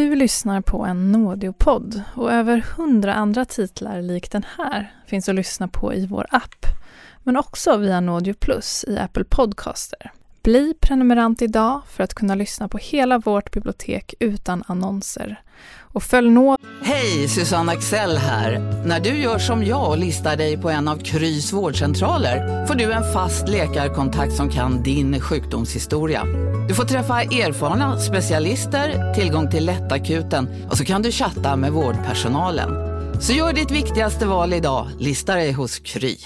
Du lyssnar på en Nådeopodd och över hundra andra titlar lik den här finns att lyssna på i vår app, men också via Nådeo Plus i Apple Podcaster. Bli prenumerant idag för att kunna lyssna på hela vårt bibliotek utan annonser. Och följ nå... Hej, Susanne Axel här. När du gör som jag och listar dig på en av Krys vårdcentraler får du en fast läkarkontakt som kan din sjukdomshistoria. Du får träffa erfarna specialister, tillgång till lättakuten och så kan du chatta med vårdpersonalen. Så gör ditt viktigaste val idag, listar dig hos Kry.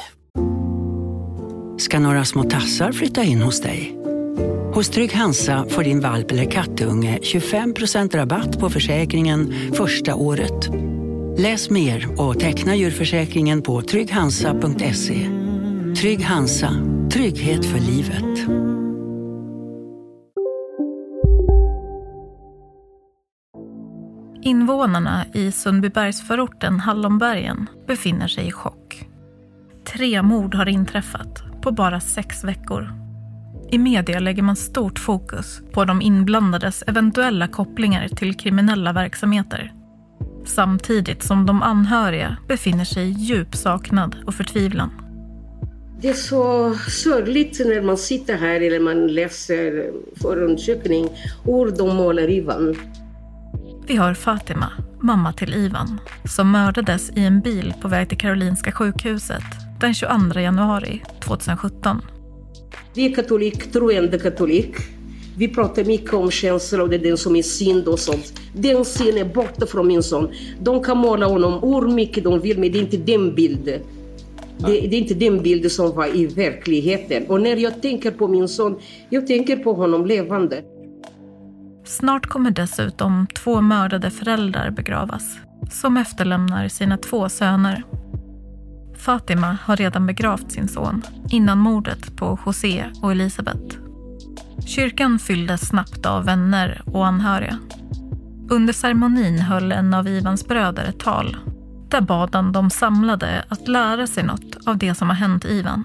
Ska några små tassar flytta in hos dig? Hos Trygg Hansa får din valp eller kattunge 25% rabatt på försäkringen första året. Läs mer och teckna djurförsäkringen på trygghansa.se. Trygg Hansa, trygghet för livet. Invånarna i Sundbybergsförorten Hallonbergen befinner sig i chock. Tre mord har inträffat på bara sex veckor. I media lägger man stort fokus på de inblandades eventuella kopplingar till kriminella verksamheter. Samtidigt som de anhöriga befinner sig i djup saknad och förtvivlan. Det är så sorgligt när man sitter här eller man läser förundersökning, ord de målar Ivan. Vi har Fatima, mamma till Ivan, som mördades i en bil på väg till Karolinska sjukhuset den 22 januari 2017. Vi är katolik, troende katolik. Vi pratar mycket om känslor och det är den som är synd och sånt. Den synen är borta från min son. De kan måla honom hur mycket de vill men det är inte den bilden. Det, det, är inte den bilden som var i verkligheten. Och när jag tänker på min son, jag tänker på honom levande. Snart kommer dessutom två mördade föräldrar begravas som efterlämnar sina två söner. Fatima har redan begravt sin son innan mordet på José och Elisabeth. Kyrkan fylldes snabbt av vänner och anhöriga. Under ceremonin höll en av Ivans bröder ett tal. Där bad han de samlade att lära sig något av det som har hänt Ivan.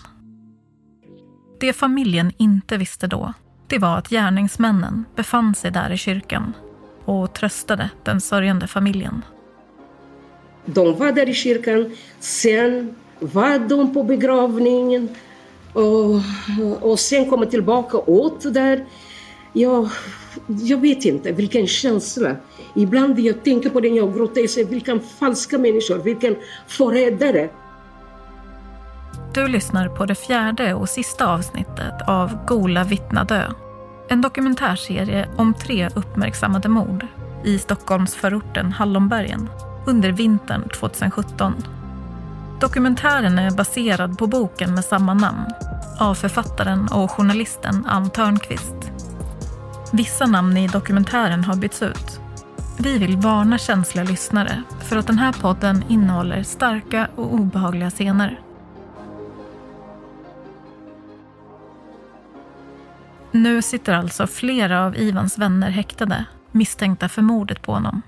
Det familjen inte visste då det var att gärningsmännen befann sig där i kyrkan och tröstade den sörjande familjen. De var där i kyrkan, sen var de på begravningen och, och sen kom tillbaka åt där. Jag, jag vet inte vilken känsla. Ibland jag tänker på den när jag gråter, jag säger vilka falska människor, vilken förrädare. Du lyssnar på det fjärde och sista avsnittet av Gola vittnadö. En dokumentärserie om tre uppmärksammade mord i Stockholmsförorten Hallonbergen under vintern 2017. Dokumentären är baserad på boken med samma namn av författaren och journalisten Ann Törnqvist. Vissa namn i dokumentären har bytts ut. Vi vill varna känsliga lyssnare för att den här podden innehåller starka och obehagliga scener. Nu sitter alltså flera av Ivans vänner häktade, misstänkta för mordet på honom.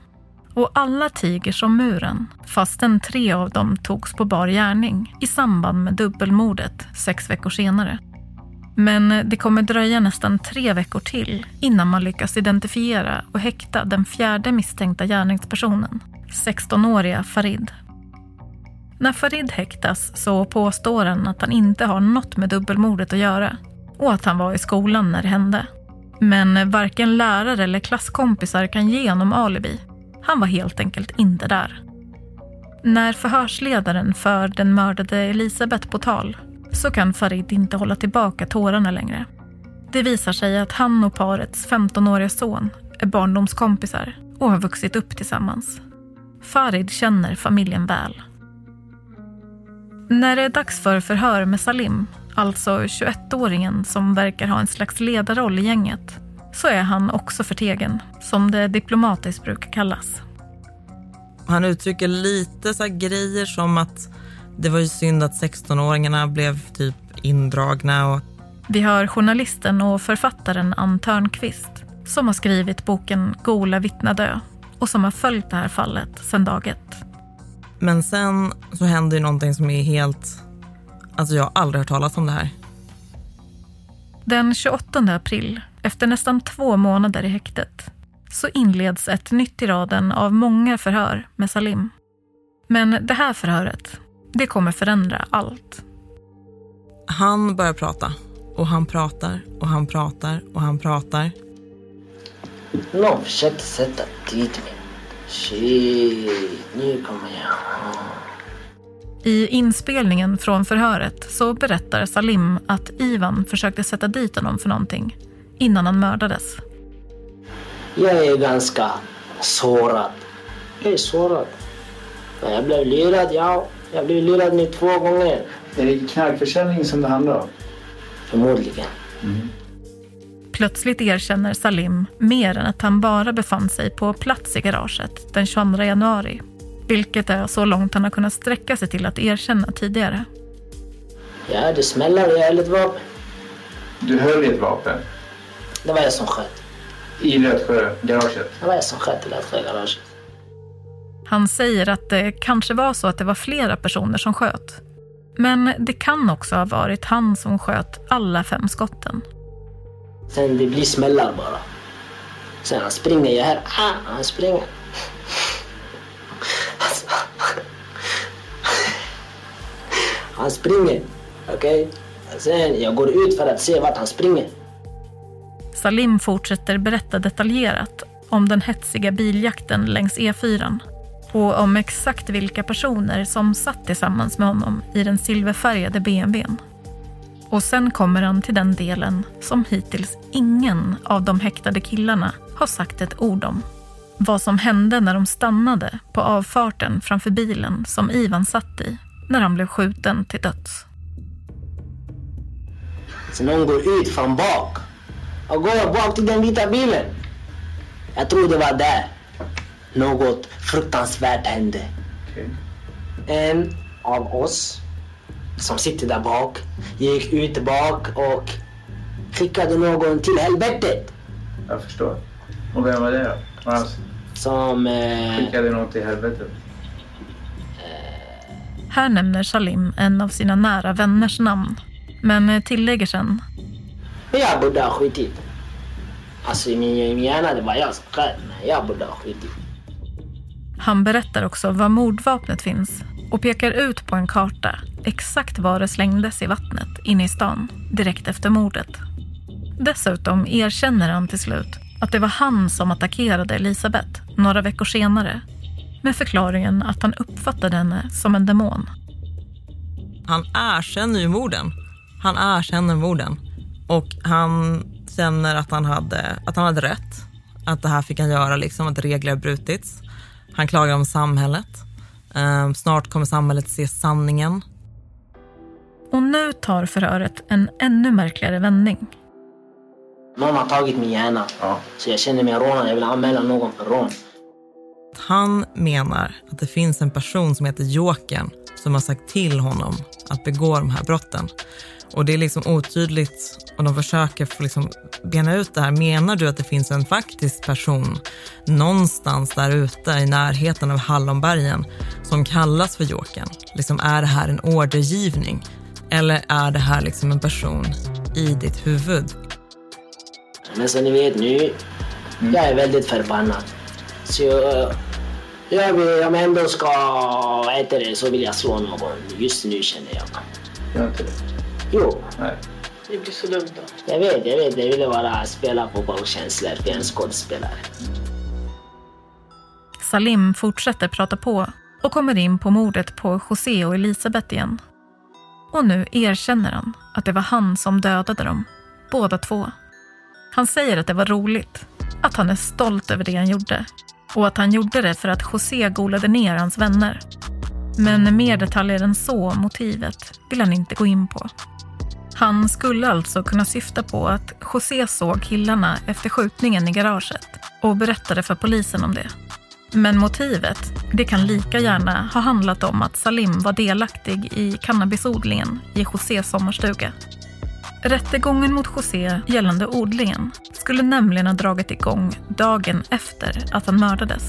Och alla tiger som muren, fastän tre av dem togs på bar gärning i samband med dubbelmordet sex veckor senare. Men det kommer dröja nästan tre veckor till innan man lyckas identifiera och häkta den fjärde misstänkta gärningspersonen, 16-åriga Farid. När Farid häktas så påstår han att han inte har något med dubbelmordet att göra och att han var i skolan när det hände. Men varken lärare eller klasskompisar kan ge honom alibi. Han var helt enkelt inte där. När förhörsledaren för den mördade Elisabeth på tal så kan Farid inte hålla tillbaka tårarna längre. Det visar sig att han och parets 15-åriga son är barndomskompisar och har vuxit upp tillsammans. Farid känner familjen väl. När det är dags för förhör med Salim alltså 21-åringen som verkar ha en slags ledarroll i gänget, så är han också förtegen, som det diplomatiskt brukar kallas. Han uttrycker lite så grejer som att det var ju synd att 16-åringarna blev typ indragna. Och... Vi har journalisten och författaren Ann Törnqvist som har skrivit boken Gola vittna dö och som har följt det här fallet sedan dag ett. Men sen så händer ju någonting som är helt Alltså jag har aldrig hört talas om det här. Den 28 april, efter nästan två månader i häktet, så inleds ett nytt i raden av många förhör med Salim. Men det här förhöret, det kommer förändra allt. Han börjar prata och han pratar och han pratar och han pratar. Någon försökte sätta dit mig. Shit, nu kommer jag. I inspelningen från förhöret så berättar Salim att Ivan försökte sätta dit honom för någonting innan han mördades. Jag är ganska sårad. Jag är sårad. Jag blev lurad, ja. Jag blev lurad nu två gånger. Är det knarkförsäljning som det handlar om? Förmodligen. Plötsligt erkänner Salim mer än att han bara befann sig på plats i garaget den 22 januari. Vilket är så långt han har kunnat sträcka sig till att erkänna tidigare. Smällar och jag höll ett vapen. Du höll i ett vapen Det var jag som sköt. i Rötsjö-garaget. Det var jag som sköt i Lättsjögaraget. Han säger att det kanske var så att det var flera personer som sköt. Men det kan också ha varit han som sköt alla fem skotten. Sen det blir smällar bara. Sen han springer, jag hör ah, han springer. Alltså. Han springer, okej? Sen jag går ut för att se vart han springer. Salim fortsätter berätta detaljerat om den hetsiga biljakten längs E4 och om exakt vilka personer som satt tillsammans med honom i den silverfärgade BMWn. Och sen kommer han till den delen som hittills ingen av de häktade killarna har sagt ett ord om. Vad som hände när de stannade på avfarten framför bilen som Ivan satt i när han blev skjuten till döds. Så någon går ut från bak och går bak till den vita bilen. Jag tror det var där något fruktansvärt hände. Okej. En av oss som sitter där bak gick ut bak och skickade någon till helvetet. Jag förstår. Och vem var det då? Han Som... Eh, skickade någon till helvetet? Här nämner Salim en av sina nära vänners namn, men tillägger sen jag borde ha skjutit. Alltså i min, hjärna det var jag som sköt, men jag borde ha skjutit. Han berättar också var mordvapnet finns och pekar ut på en karta exakt var det slängdes i vattnet inne i stan direkt efter mordet. Dessutom erkänner han till slut att det var han som attackerade Elisabeth några veckor senare med förklaringen att han uppfattade henne som en demon. Han erkänner ju morden. Han erkänner morden. Och han känner att han hade, att han hade rätt. Att det här fick han göra, liksom, att regler har brutits. Han klagar om samhället. Ehm, snart kommer samhället se sanningen. Och nu tar förhöret en ännu märkligare vändning. Någon har tagit min hjärna. Ja. Så jag känner mig rånad. Jag vill anmäla någon för rån. Han menar att det finns en person som heter Jokern som har sagt till honom att begå de här brotten. Och det är liksom otydligt och de försöker få liksom bena ut det här. Menar du att det finns en faktisk person någonstans där ute i närheten av Hallonbergen som kallas för Jokern? Liksom, är det här en ordergivning? Eller är det här liksom en person i ditt huvud? Men som ni vet nu, jag är väldigt förbannad. Så jag, vill, om jag ändå ska äta det så vill jag slå någon. Just nu känner jag. Gör inte det? Jo, Nej. Det blir så lugnt då. jag vet, jag vet. Jag ville bara spela på bollkänslor för jag är en skådespelare. Salim fortsätter prata på och kommer in på mordet på José och Elisabeth igen. Och nu erkänner han att det var han som dödade dem, båda två. Han säger att det var roligt, att han är stolt över det han gjorde och att han gjorde det för att José golade ner hans vänner. Men mer detaljer än så om motivet vill han inte gå in på. Han skulle alltså kunna syfta på att José såg killarna efter skjutningen i garaget och berättade för polisen om det. Men motivet, det kan lika gärna ha handlat om att Salim var delaktig i cannabisodlingen i Josés sommarstuga. Rättegången mot José gällande odlingen skulle nämligen ha dragit igång dagen efter att han mördades.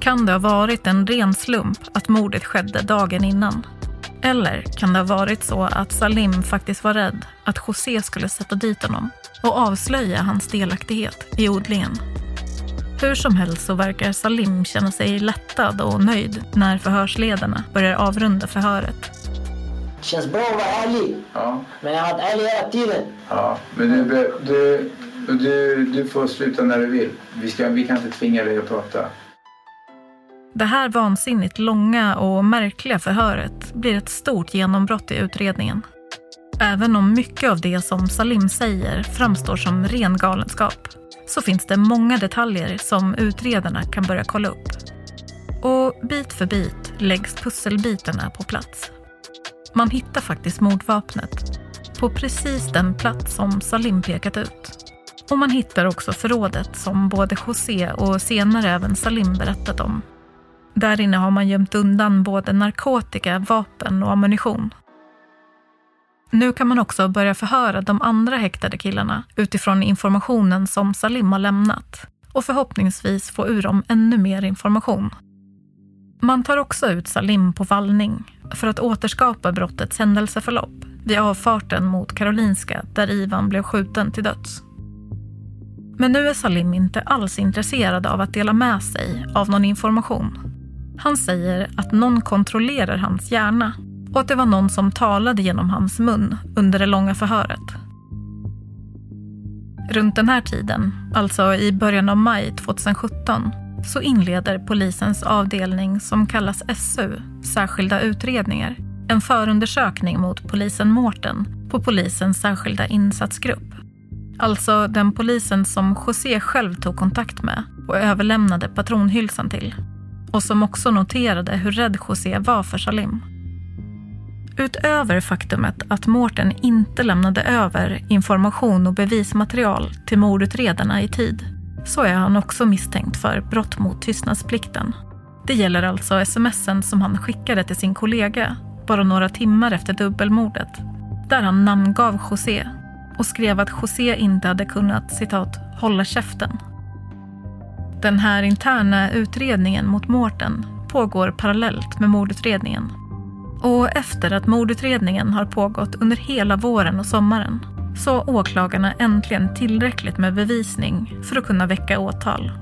Kan det ha varit en ren slump att mordet skedde dagen innan? Eller kan det ha varit så att Salim faktiskt var rädd att José skulle sätta dit honom och avslöja hans delaktighet i odlingen? Hur som helst så verkar Salim känna sig lättad och nöjd när förhörsledarna börjar avrunda förhöret. Känns bra att vara ärlig. Ja. Men jag har varit ärlig hela tiden. Ja, men du, du, du, du får sluta när du vill. Vi, ska, vi kan inte tvinga dig att prata. Det här vansinnigt långa och märkliga förhöret blir ett stort genombrott i utredningen. Även om mycket av det som Salim säger framstår som ren galenskap så finns det många detaljer som utredarna kan börja kolla upp. Och bit för bit läggs pusselbitarna på plats. Man hittar faktiskt mordvapnet på precis den plats som Salim pekat ut. Och man hittar också förrådet som både José och senare även Salim berättat om. Där inne har man gömt undan både narkotika, vapen och ammunition. Nu kan man också börja förhöra de andra häktade killarna utifrån informationen som Salim har lämnat och förhoppningsvis få ur dem ännu mer information. Man tar också ut Salim på vallning för att återskapa brottets händelseförlopp vid avfarten mot Karolinska där Ivan blev skjuten till döds. Men nu är Salim inte alls intresserad av att dela med sig av någon information. Han säger att någon kontrollerar hans hjärna och att det var någon som talade genom hans mun under det långa förhöret. Runt den här tiden, alltså i början av maj 2017, så inleder polisens avdelning som kallas SU, Särskilda utredningar, en förundersökning mot polisen Mårten på polisens särskilda insatsgrupp. Alltså den polisen som José själv tog kontakt med och överlämnade patronhylsan till. Och som också noterade hur rädd José var för Salim. Utöver faktumet att Mårten inte lämnade över information och bevismaterial till mordutredarna i tid så är han också misstänkt för brott mot tystnadsplikten. Det gäller alltså smsen som han skickade till sin kollega bara några timmar efter dubbelmordet där han namngav José och skrev att José inte hade kunnat citat, hålla käften. Den här interna utredningen mot Mårten pågår parallellt med mordutredningen. Och efter att mordutredningen har pågått under hela våren och sommaren så har åklagarna äntligen tillräckligt med bevisning för att kunna väcka åtal.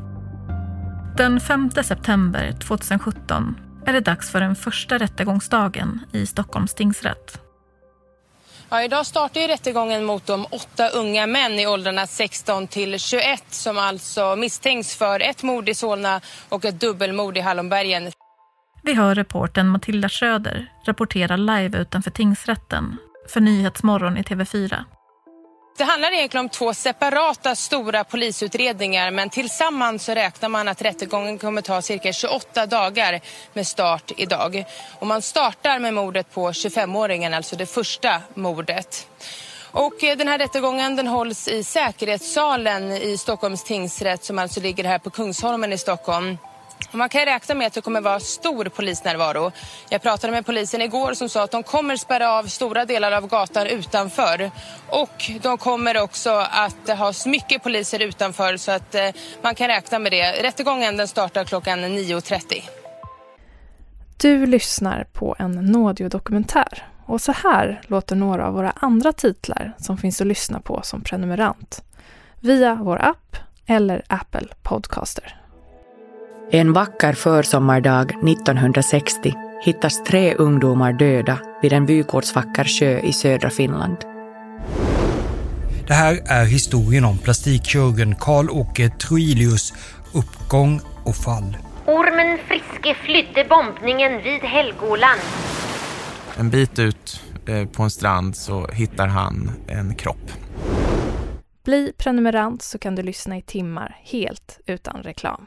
Den 5 september 2017 är det dags för den första rättegångsdagen i Stockholms tingsrätt. Ja, idag startar ju rättegången mot de åtta unga män i åldrarna 16 till 21 som alltså misstänks för ett mord i Solna och ett dubbelmord i Hallonbergen. Vi hör reporten Matilda Schröder rapportera live utanför tingsrätten för Nyhetsmorgon i TV4. Det handlar egentligen om två separata stora polisutredningar men tillsammans så räknar man att rättegången kommer ta cirka 28 dagar med start idag. Och man startar med mordet på 25-åringen, alltså det första mordet. Och eh, den här rättegången den hålls i säkerhetssalen i Stockholms tingsrätt som alltså ligger här på Kungsholmen i Stockholm. Och man kan räkna med att det kommer vara stor polisnärvaro. Jag pratade med polisen igår som sa att de kommer spärra av stora delar av gatan utanför. Och de kommer också att ha mycket poliser utanför så att eh, man kan räkna med det. Rättegången den startar klockan 9.30. Du lyssnar på en nådiodokumentär. och så här låter några av våra andra titlar som finns att lyssna på som prenumerant. Via vår app eller Apple Podcaster. En vacker försommardag 1960 hittas tre ungdomar döda vid en vygårdsvacker sjö i södra Finland. Det här är historien om plastikkirurgen Karl-Åke Troilius uppgång och fall. Ormen Friske flydde bombningen vid Helgoland. En bit ut eh, på en strand så hittar han en kropp. Bli prenumerant så kan du lyssna i timmar helt utan reklam.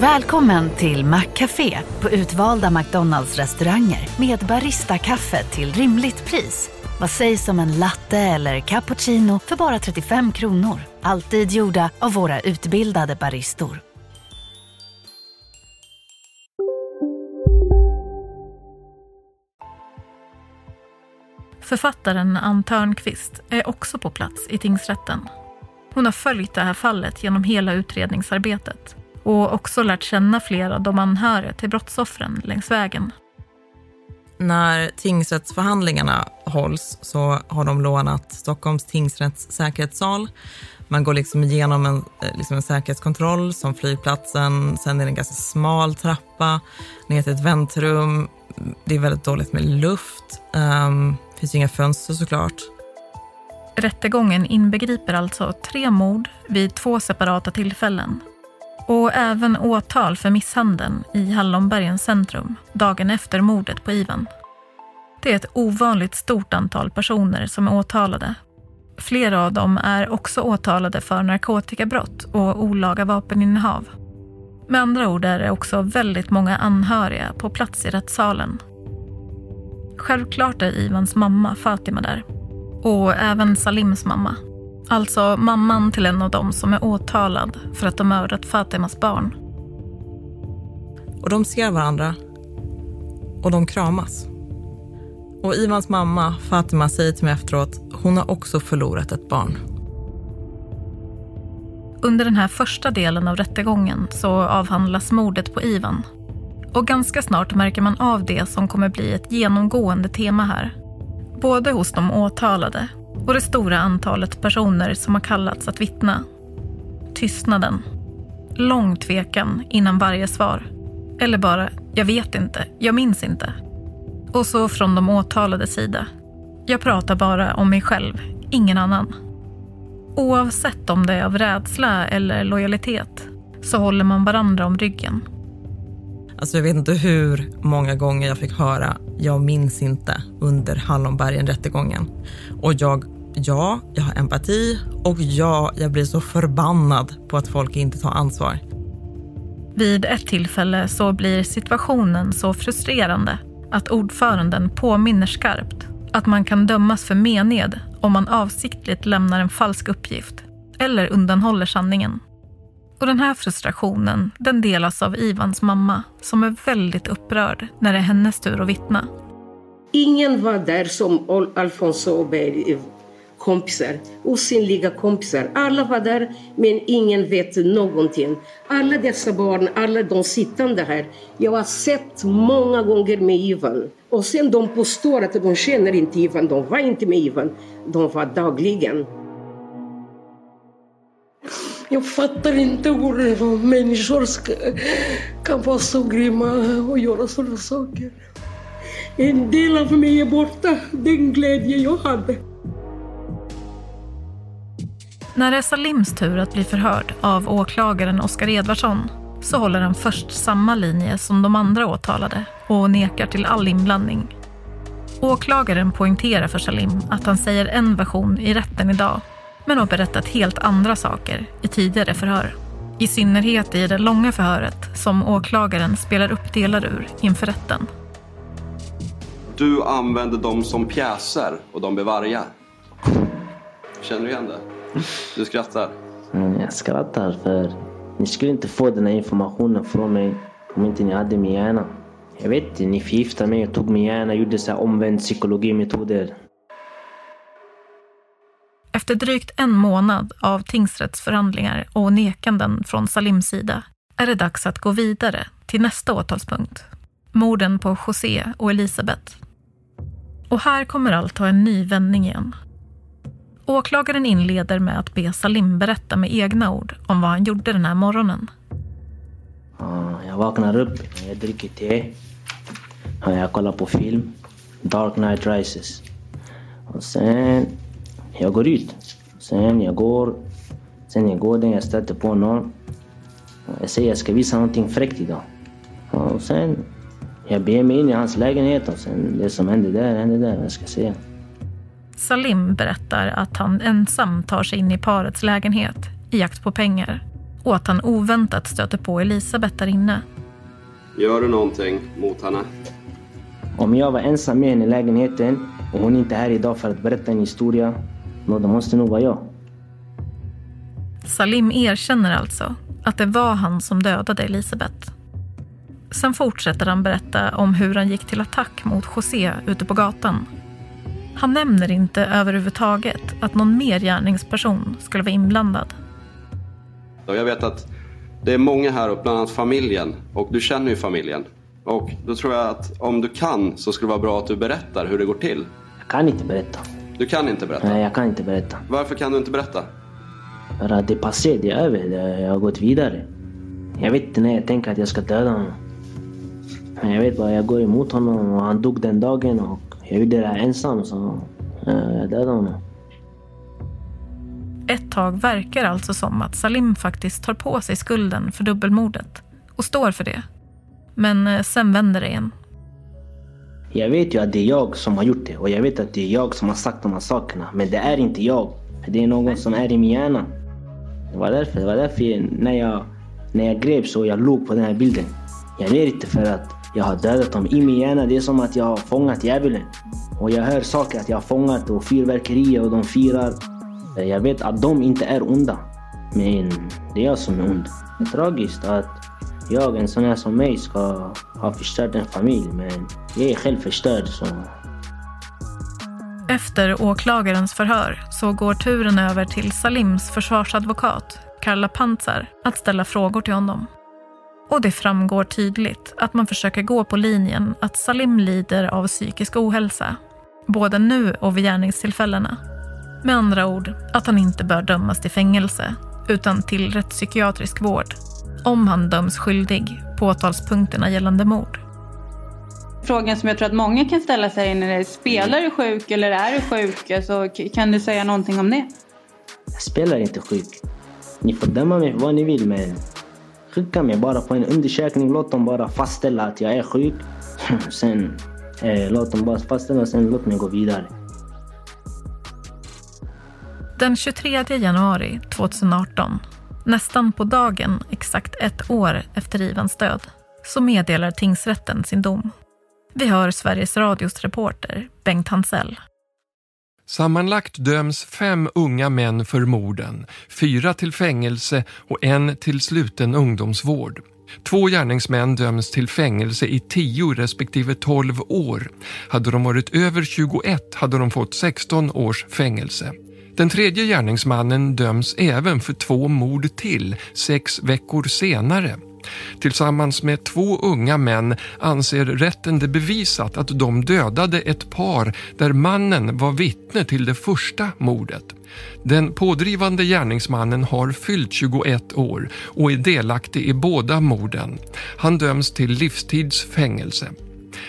Välkommen till Maccafé på utvalda McDonalds restauranger med Baristakaffe till rimligt pris. Vad sägs om en latte eller cappuccino för bara 35 kronor? Alltid gjorda av våra utbildade baristor. Författaren Ann Törnqvist är också på plats i tingsrätten. Hon har följt det här fallet genom hela utredningsarbetet och också lärt känna flera av de anhöriga till brottsoffren längs vägen. När tingsrättsförhandlingarna hålls så har de lånat Stockholms tingsrätts säkerhetssal. Man går liksom igenom en, eh, liksom en säkerhetskontroll som flygplatsen. Sen är det en ganska smal trappa ner till ett väntrum. Det är väldigt dåligt med luft. Um, det finns inga fönster såklart. Rättegången inbegriper alltså tre mord vid två separata tillfällen och även åtal för misshandeln i Hallonbergens centrum dagen efter mordet på Ivan. Det är ett ovanligt stort antal personer som är åtalade. Flera av dem är också åtalade för narkotikabrott och olaga vapeninnehav. Med andra ord är det också väldigt många anhöriga på plats i rättssalen. Självklart är Ivans mamma Fatima där. Och även Salims mamma Alltså mamman till en av dem som är åtalad för att ha mördat Fatimas barn. Och de ser varandra och de kramas. Och Ivans mamma, Fatima, säger till mig efteråt, hon har också förlorat ett barn. Under den här första delen av rättegången så avhandlas mordet på Ivan. Och ganska snart märker man av det som kommer bli ett genomgående tema här. Både hos de åtalade och det stora antalet personer som har kallats att vittna. Tystnaden. Lång tvekan innan varje svar. Eller bara, jag vet inte, jag minns inte. Och så från de åtalades sida. Jag pratar bara om mig själv, ingen annan. Oavsett om det är av rädsla eller lojalitet så håller man varandra om ryggen. Alltså jag vet inte hur många gånger jag fick höra “jag minns inte” under Hallonbergen-rättegången. Och jag, ja, jag har empati och ja, jag blir så förbannad på att folk inte tar ansvar. Vid ett tillfälle så blir situationen så frustrerande att ordföranden påminner skarpt att man kan dömas för mened om man avsiktligt lämnar en falsk uppgift eller undanhåller sanningen. Och den här frustrationen den delas av Ivans mamma som är väldigt upprörd när det är hennes tur att vittna. Ingen var där som Alfons Åberg eh, kompisar, osynliga kompisar. Alla var där, men ingen vet någonting. Alla dessa barn, alla de sittande här, jag har sett många gånger med Ivan. Och sen de påstår att de känner inte Ivan, de var inte med Ivan. De var dagligen. Jag fattar inte hur människor ska, kan vara så grymma och göra sådana saker. En del av mig är borta, den glädje jag hade. När det är Salims tur att bli förhörd av åklagaren Oskar Edvardsson så håller han först samma linje som de andra åtalade och nekar till all inblandning. Åklagaren poängterar för Salim att han säger en version i rätten idag men har berättat helt andra saker i tidigare förhör. I synnerhet i det långa förhöret som åklagaren spelar upp delar ur inför rätten. Du använder dem som pjäser och de blir vargar. Känner du igen det? Du skrattar. Mm, jag skrattar för ni skulle inte få den här informationen från mig om inte ni hade min hjärna. Jag vet inte, ni förgiftade mig och tog min hjärna och gjorde så här omvänd psykologimetoder. Efter drygt en månad av tingsrättsförhandlingar och nekanden från Salims sida är det dags att gå vidare till nästa åtalspunkt. Morden på José och Elisabeth. Och här kommer allt ta en ny vändning igen. Åklagaren inleder med att be Salim berätta med egna ord om vad han gjorde den här morgonen. Ah, jag vaknar upp, jag dricker te, ah, jag kollar på film, Dark Knight Rises. Och sen jag går ut. Sen jag går, sen jag går där, jag stöter på någon. Jag säger jag ska visa någonting fräckt idag. Och sen jag beger mig in i hans lägenhet och sen det som hände där, hände där. Vad ska jag säga? Salim berättar att han ensam tar sig in i parets lägenhet i jakt på pengar och att han oväntat stöter på Elisabeth där inne. Gör du någonting mot henne? Om jag var ensam med henne i lägenheten Och hon är inte här idag för att berätta en historia. Det måste nog vara jag. Salim erkänner alltså att det var han som dödade Elisabeth. Sen fortsätter han berätta om hur han gick till attack mot José ute på gatan. Han nämner inte överhuvudtaget att någon mer gärningsperson skulle vara inblandad. Jag vet att det är många här, och bland annat familjen. Och du känner ju familjen. Och då tror jag att om du kan så skulle det vara bra att du berättar hur det går till. Jag kan inte berätta. Du kan inte berätta? Nej, jag kan inte berätta. Varför kan du inte berätta? För att det är passé, det är över. Jag har gått vidare. Jag vet inte när jag tänker att jag ska döda honom. Men jag vet bara, jag går emot honom och han dog den dagen och jag gjorde det här ensam så jag dödade honom. Ett tag verkar alltså som att Salim faktiskt tar på sig skulden för dubbelmordet och står för det. Men eh, sen vänder det igen. Jag vet ju att det är jag som har gjort det och jag vet att det är jag som har sagt de här sakerna. Men det är inte jag. Det är någon som är i min hjärna. Det var därför, det var därför jag, när, jag, när jag greps och jag låg på den här bilden. Jag ler inte för att jag har dödat dem i min hjärna. Det är som att jag har fångat djävulen. Och jag hör saker att jag har fångat och fyrverkerier och de firar. Jag vet att de inte är onda. Men det är jag som är ond. Det är tragiskt att jag, en sån här som mig, ska ha förstört en familj. Men jag är själv förstörd så... Efter åklagarens förhör så går turen över till Salims försvarsadvokat, Karla Pantzar, att ställa frågor till honom. Och det framgår tydligt att man försöker gå på linjen att Salim lider av psykisk ohälsa. Både nu och vid gärningstillfällena. Med andra ord, att han inte bör dömas till fängelse utan till rättspsykiatrisk vård om han döms skyldig på åtalspunkterna gällande mord. Frågan som jag tror att många kan ställa sig är spelar du sjuk eller är du sjuk? Alltså, kan du säga någonting om det? Jag spelar inte sjuk. Ni får döma mig vad ni vill men skicka mig bara på en undersökning. Låt dem bara fastställa att jag är sjuk. sen eh, låt dem bara fastställa och sen låt mig gå vidare. Den 23 januari 2018, nästan på dagen exakt ett år efter Ivans död, så meddelar tingsrätten sin dom. Vi hör Sveriges Radios reporter Bengt Hansell. Sammanlagt döms fem unga män för morden, fyra till fängelse och en till sluten ungdomsvård. Två gärningsmän döms till fängelse i 10 respektive 12 år. Hade de varit över 21 hade de fått 16 års fängelse. Den tredje gärningsmannen döms även för två mord till, sex veckor senare. Tillsammans med två unga män anser rätten det bevisat att de dödade ett par där mannen var vittne till det första mordet. Den pådrivande gärningsmannen har fyllt 21 år och är delaktig i båda morden. Han döms till livstids fängelse.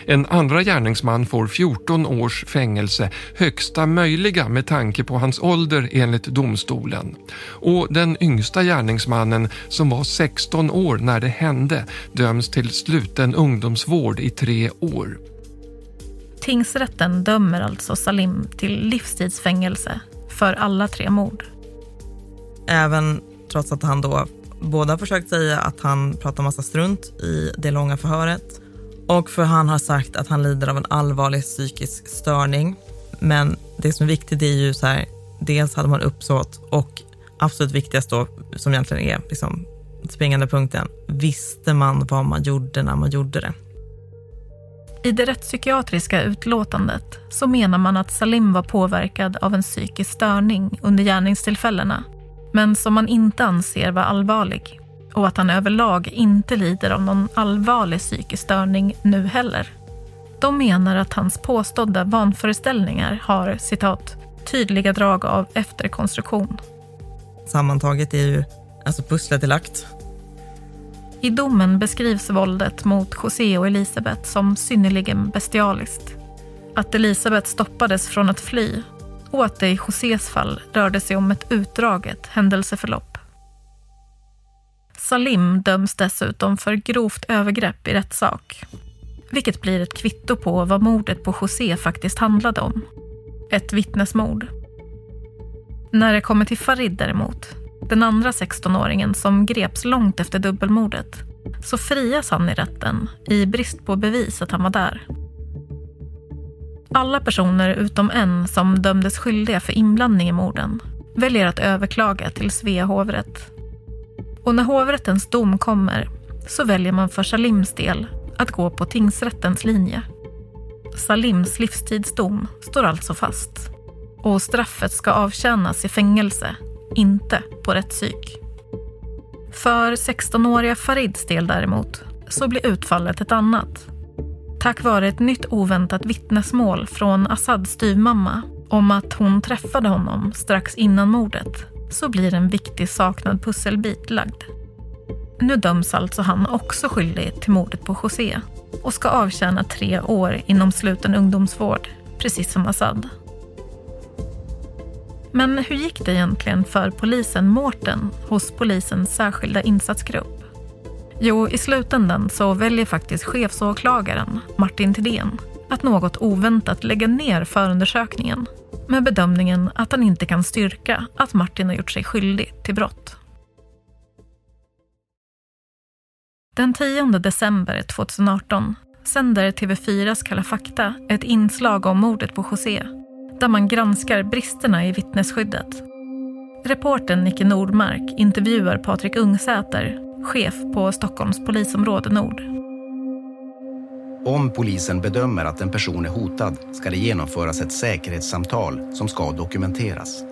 En andra gärningsman får 14 års fängelse, högsta möjliga med tanke på hans ålder enligt domstolen. Och den yngsta gärningsmannen, som var 16 år när det hände, döms till sluten ungdomsvård i tre år. Tingsrätten dömer alltså Salim till livstidsfängelse för alla tre mord. Även trots att han då båda försökt säga att han pratar massa strunt i det långa förhöret och för han har sagt att han lider av en allvarlig psykisk störning. Men det som är viktigt är ju så här, dels hade man uppsåt och absolut viktigast då, som egentligen är liksom springande punkten, visste man vad man gjorde när man gjorde det. I det rättspsykiatriska utlåtandet så menar man att Salim var påverkad av en psykisk störning under gärningstillfällena, men som man inte anser var allvarlig och att han överlag inte lider av någon allvarlig psykisk störning nu heller. De menar att hans påstådda vanföreställningar har citat, tydliga drag av efterkonstruktion. Sammantaget är ju alltså pusslet är lagt. I domen beskrivs våldet mot José och Elisabeth som synnerligen bestialiskt. Att Elisabeth stoppades från att fly och att det i Josés fall rörde sig om ett utdraget händelseförlopp. Salim döms dessutom för grovt övergrepp i rättssak. Vilket blir ett kvitto på vad mordet på José faktiskt handlade om. Ett vittnesmord. När det kommer till Farid däremot, den andra 16-åringen som greps långt efter dubbelmordet, så frias han i rätten i brist på bevis att han var där. Alla personer utom en som dömdes skyldiga för inblandning i morden väljer att överklaga till Svea hovrätt. Och när hovrättens dom kommer så väljer man för Salims del att gå på tingsrättens linje. Salims livstidsdom står alltså fast. Och straffet ska avtjänas i fängelse, inte på rättspsyk. För 16-åriga Farids del däremot så blir utfallet ett annat. Tack vare ett nytt oväntat vittnesmål från Assads styvmamma om att hon träffade honom strax innan mordet så blir en viktig saknad pusselbit lagd. Nu döms alltså han också skyldig till mordet på José och ska avtjäna tre år inom sluten ungdomsvård, precis som Assad. Men hur gick det egentligen för polisen Mårten hos polisens särskilda insatsgrupp? Jo, i slutändan så väljer faktiskt chefsåklagaren Martin Thedéen att något oväntat lägga ner förundersökningen med bedömningen att han inte kan styrka att Martin har gjort sig skyldig till brott. Den 10 december 2018 sänder TV4s Kalla fakta ett inslag om mordet på José där man granskar bristerna i vittnesskyddet. Reporten Nicke Nordmark intervjuar Patrik Ungsäter, chef på Stockholms polisområde Nord. Om polisen bedömer att en person är hotad ska det genomföras ett säkerhetssamtal som ska dokumenteras.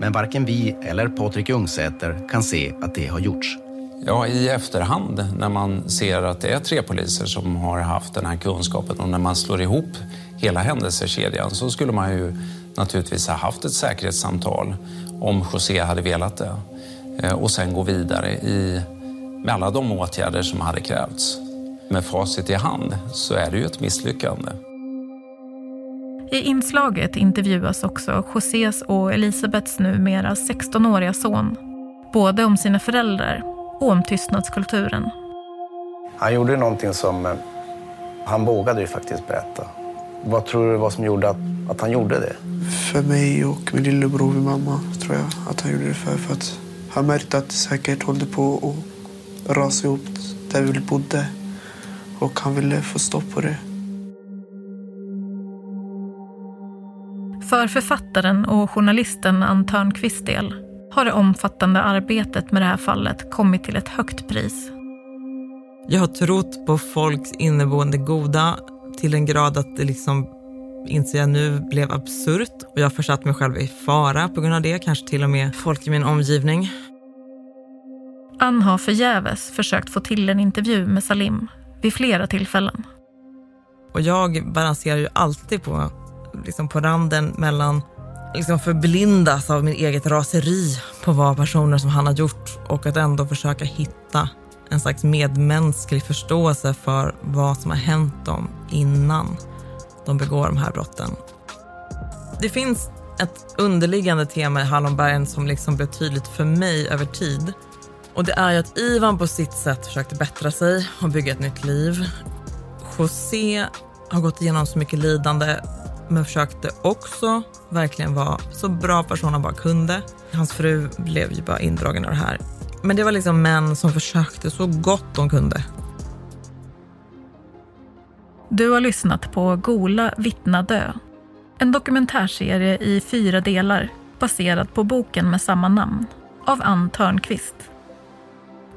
Men varken vi eller Patrik Ungsäter kan se att det har gjorts. Ja, i efterhand när man ser att det är tre poliser som har haft den här kunskapen och när man slår ihop hela händelsekedjan så skulle man ju naturligtvis ha haft ett säkerhetssamtal om José hade velat det eh, och sen gå vidare i, med alla de åtgärder som hade krävts. Med facit i hand så är det ju ett misslyckande. I inslaget intervjuas också Josés och Elisabeths numera 16-åriga son. Både om sina föräldrar och om tystnadskulturen. Han gjorde någonting som eh, han vågade ju faktiskt berätta. Vad tror du var som gjorde att, att han gjorde det? För mig och min lillebror och min mamma tror jag att han gjorde det för. För att han märkte att säkert hållde på att rasa ihop där vi bodde. Och han ville få stopp på det. För författaren och journalisten Ann Törnqvist del har det omfattande arbetet med det här fallet kommit till ett högt pris. Jag har trott på folks inneboende goda till en grad att det liksom, inser jag nu, blev absurt. Och jag har försatt mig själv i fara på grund av det, kanske till och med folk i min omgivning. Ann har förgäves försökt få till en intervju med Salim vid flera tillfällen. Och jag balanserar ju alltid på, liksom på randen mellan liksom förblindas av min eget raseri på vad personer som han har gjort och att ändå försöka hitta en slags medmänsklig förståelse för vad som har hänt dem innan de begår de här brotten. Det finns ett underliggande tema i Hallonbergen som liksom blev tydligt för mig över tid. Och det är ju att Ivan på sitt sätt försökte bättra sig och bygga ett nytt liv. José har gått igenom så mycket lidande men försökte också verkligen vara så bra person han bara kunde. Hans fru blev ju bara indragen av det här. Men det var liksom män som försökte så gott de kunde. Du har lyssnat på Gola vittna dö. En dokumentärserie i fyra delar baserad på boken med samma namn av Ann Törnqvist.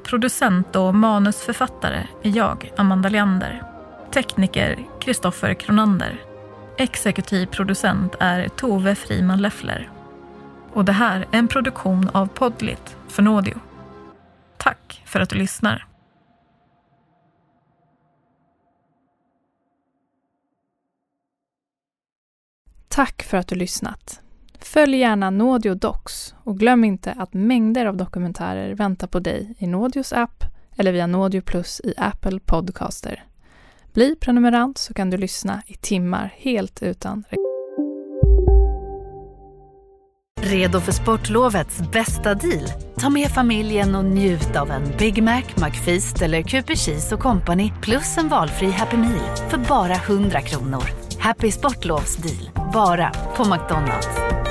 Producent och manusförfattare är jag, Amanda Leander. Tekniker Kristoffer Kronander. Exekutiv producent är Tove Friman Leffler. Och det här är en produktion av Podlit för Nådio. Tack för att du lyssnar. Tack för att du lyssnat. Följ gärna Nådio Docs och glöm inte att mängder av dokumentärer väntar på dig i Nådios app eller via Nådio Plus i Apple Podcaster. Bli prenumerant så kan du lyssna i timmar helt utan Redo för sportlovets bästa deal? Ta med familjen och njut av en Big Mac, McFeast eller Cooper och Company plus en valfri Happy Meal för bara 100 kronor. Happy Sportlovs deal, bara på McDonalds.